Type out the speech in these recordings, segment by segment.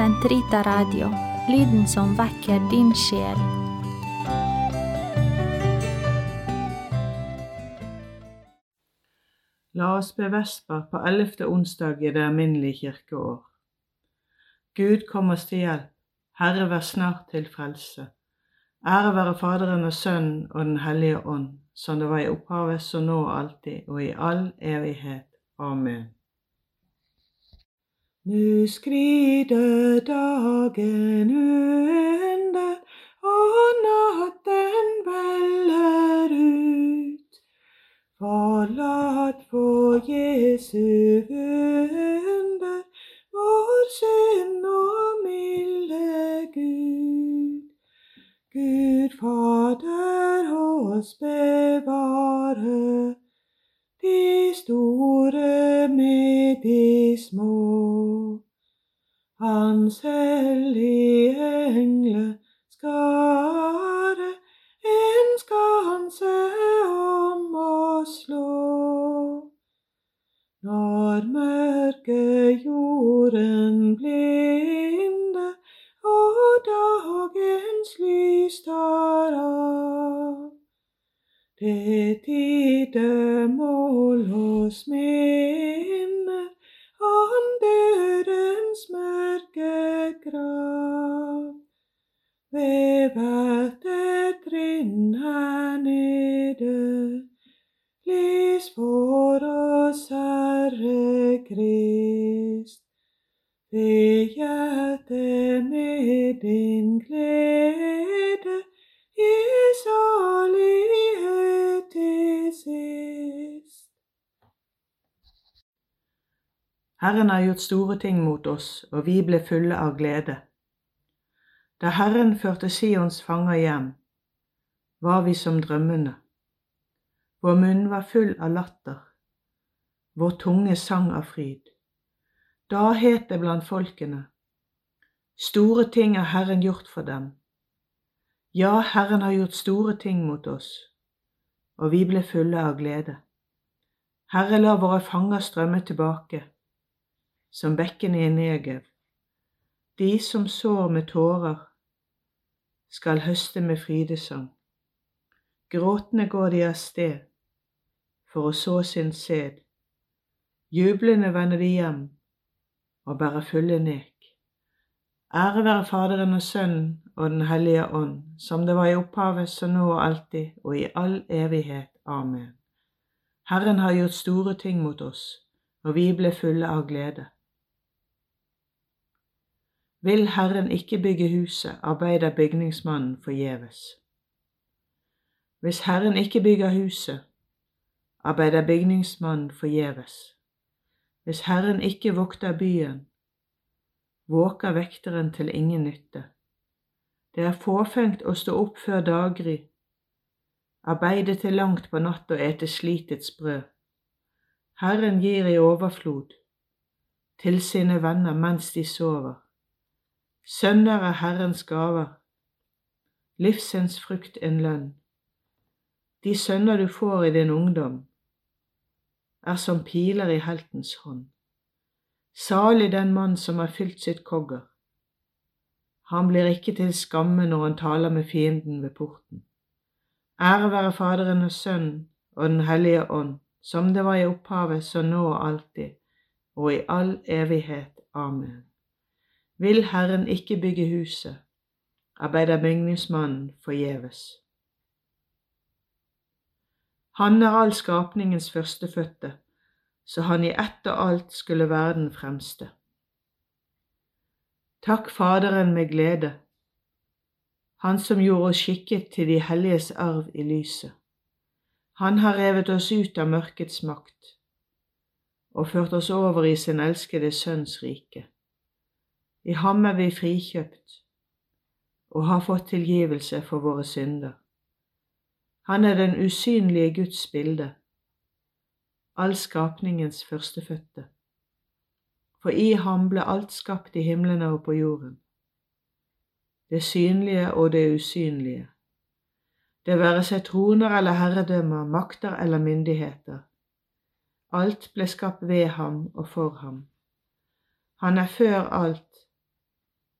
Sentrita Radio, lyden som vekker din sjel. La oss be vesper på ellevte onsdag i det alminnelige kirkeår. Gud kom oss til hjelp, Herre vær snart til frelse. Ære være Faderen og Sønnen og Den hellige ånd, som det var i opphavet, så nå og alltid, og i all evighet. Amen. Nu skrider dagen under, og natten veller ut. Forlat for Jesu store med de små. Hans hellige engle skare en skanse om å slå. Når mørke jorden blinde og dagens lys tar av, det tidemål Et trinn her nede, lys for oss, Herre Krist. Ved hjertet med din glede, i salighet til sist. Herren har gjort store ting mot oss, og vi ble fulle av glede. Da Herren førte Sions fanger hjem, var vi som drømmende. Vår munn var full av latter, vår tunge sang av fryd. Da het det blant folkene, store ting har Herren gjort for dem. Ja, Herren har gjort store ting mot oss, og vi ble fulle av glede. Herre, la våre fanger strømme tilbake, som bekkene i Negev. De som sår med tårer, skal høste med frydesang. Gråtende går de av sted for å så sin sæd. Jublende vender de hjem og bærer fulle nek. Ære være Faderen og Sønnen og Den hellige ånd, som det var i opphavet, så nå og alltid, og i all evighet. Amen. Herren har gjort store ting mot oss, og vi ble fulle av glede. Vil Herren ikke bygge huset, arbeider bygningsmannen forgjeves. Hvis Herren ikke bygger huset, arbeider bygningsmannen forgjeves. Hvis Herren ikke vokter byen, våker vekteren til ingen nytte. Det er fåfengt å stå opp før daggry, arbeide til langt på natt og ete slitets brød. Herren gir i overflod til sine venner mens de sover. Sønner er Herrens gaver, livsens frukt en lønn. De sønner du får i din ungdom, er som piler i heltens hånd. Salig den mann som har fylt sitt kogger. Han blir ikke til skamme når han taler med fienden ved porten. Ære være Faderen og Sønnen og Den hellige ånd, som det var i opphavet, så nå og alltid, og i all evighet. Amen. Vil Herren ikke bygge huset, arbeider bygningsmannen forgjeves. Han er all skapningens førstefødte, så han i ett og alt skulle være den fremste. Takk Faderen med glede, Han som gjorde oss skikket til de helliges arv i lyset. Han har revet oss ut av mørkets makt og ført oss over i sin elskede Sønns rike. I ham er vi frikjøpt og har fått tilgivelse for våre synder. Han er den usynlige Guds bilde, all skapningens førstefødte. For i ham ble alt skapt i himlene og på jorden, det synlige og det usynlige, det være seg troner eller herredømmer, makter eller myndigheter. Alt ble skapt ved ham og for ham. Han er før alt,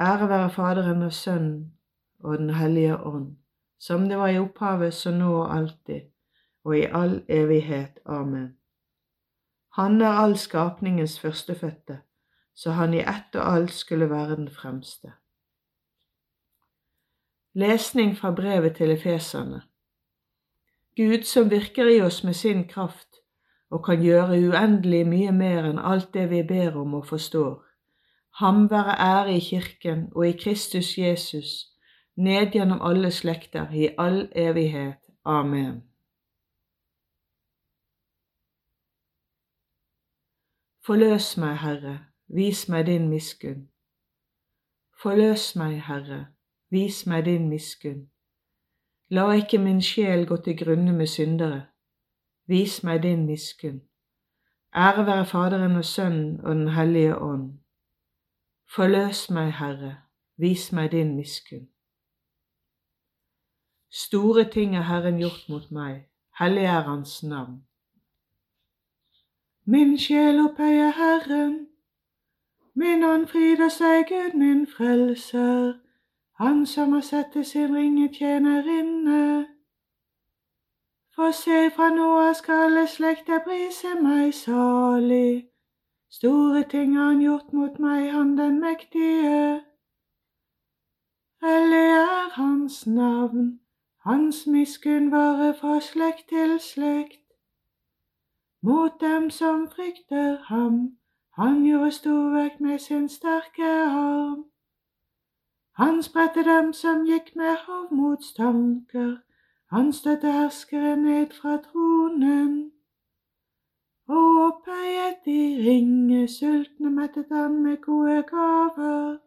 Ære være Faderen og Sønnen og Den hellige ånd, som det var i opphavet, så nå og alltid, og i all evighet. Amen. Han er all skapningens førstefødte, så han i ett og alt skulle være den fremste. Lesning fra brevet til efeserne Gud som virker i oss med sin kraft og kan gjøre uendelig mye mer enn alt det vi ber om og forstår. Ham være ære i Kirken og i Kristus Jesus, ned gjennom alle slekter, i all evighet. Amen. Forløs meg, Herre, vis meg din miskunn. Forløs meg, Herre, vis meg din miskunn. La ikke min sjel gå til grunne med syndere. Vis meg din miskunn. Ære være Faderen og Sønnen og Den hellige ånd. Forløs meg, Herre, vis meg din miskunn. Store ting er Herren gjort mot meg, hellig er Hans navn. Min sjel opphøyer Herren, min ånd fryder seg Gud min frelser, Han som har sett til sin ringe tjenerinne. For se, fra nå av skal alle slekter prise meg salig. Store ting har han gjort mot meg, han den mektige. Hellig er hans navn. Hans miskunn varer fra slekt til slekt. Mot dem som frykter ham, han gjorde storverk med sin sterke arm. Han spredte dem som gikk med hovmodstanker, han støtte herskere ned fra tronen. Og opphøyet de ringe sultne mettet han med gode gaver.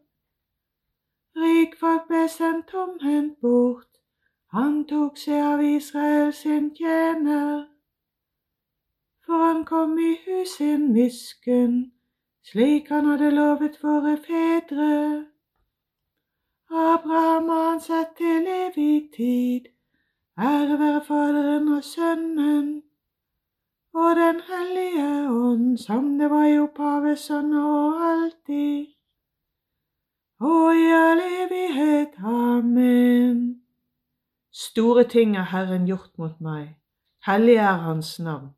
Rikfolk ble sendt tomhendt bort, han tok seg av Israel sin tjener, for han kom i hus sin miskunn, slik han hadde lovet våre fedre. Abraham har han sett til evig tid, ære være Faderen og Sønnen og Den hellige ånd, som det var i opphavet, så nå og alltid, og i all evighet. Amen. Store ting har Herren gjort mot meg, hellig er Hans navn.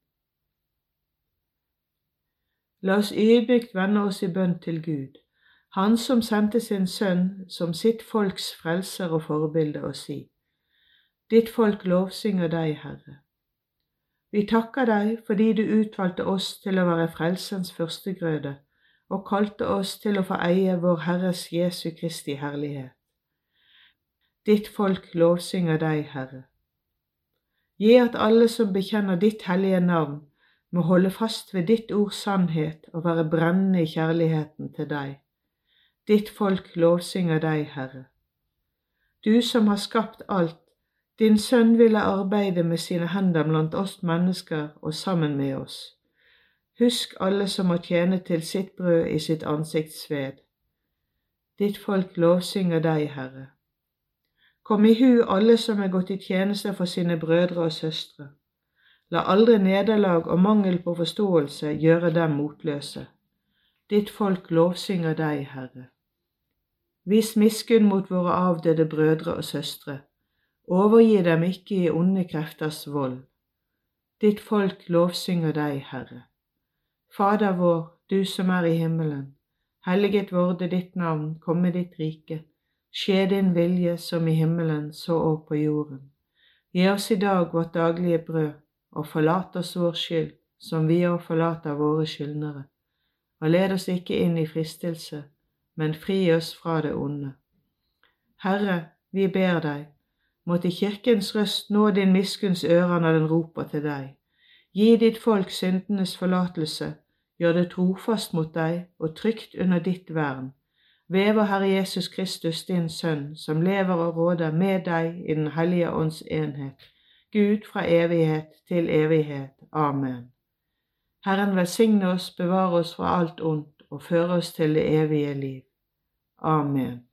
La oss ydmykt vende oss i bønn til Gud, Han som sendte sin sønn som sitt folks frelser og forbilde, og si, Ditt folk lovsynger deg, Herre. Vi takker deg fordi du utvalgte oss til å være frelsens førstegrøde og kalte oss til å få eie vår Herres Jesu Kristi herlighet. Ditt folk lovsynger deg, Herre. Gi at alle som bekjenner ditt hellige navn, må holde fast ved ditt ords sannhet og være brennende i kjærligheten til deg. Ditt folk lovsynger deg, Herre. Du som har skapt alt, din sønn ville arbeide med sine hender blant oss mennesker og sammen med oss. Husk alle som må tjene til sitt brød i sitt ansikts sved. Ditt folk lovsynger deg, Herre. Kom i hu alle som er gått i tjeneste for sine brødre og søstre. La aldri nederlag og mangel på forståelse gjøre dem motløse. Ditt folk lovsynger deg, Herre. Vis miskunn mot våre avdøde brødre og søstre. Overgi dem ikke i onde krefters vold. Ditt folk lovsynger deg, Herre. Fader vår, du som er i himmelen. Helliget vorde ditt navn, komme ditt rike. Skje din vilje som i himmelen, så òg på jorden. Gi oss i dag vårt daglige brød, og forlat oss vår skyld, som vi òg forlater våre skyldnere. Og led oss ikke inn i fristelse, men fri oss fra det onde. Herre, vi ber deg, måtte Kirkens røst nå din miskunns ører når den roper til deg. Gi ditt folk syndenes forlatelse, gjør det trofast mot deg og trygt under ditt vern Vev vår Herre Jesus Kristus, din Sønn, som lever og råder med deg i Den hellige ånds enhet, Gud fra evighet til evighet. Amen. Herren velsigne oss, bevare oss fra alt ondt og føre oss til det evige liv. Amen.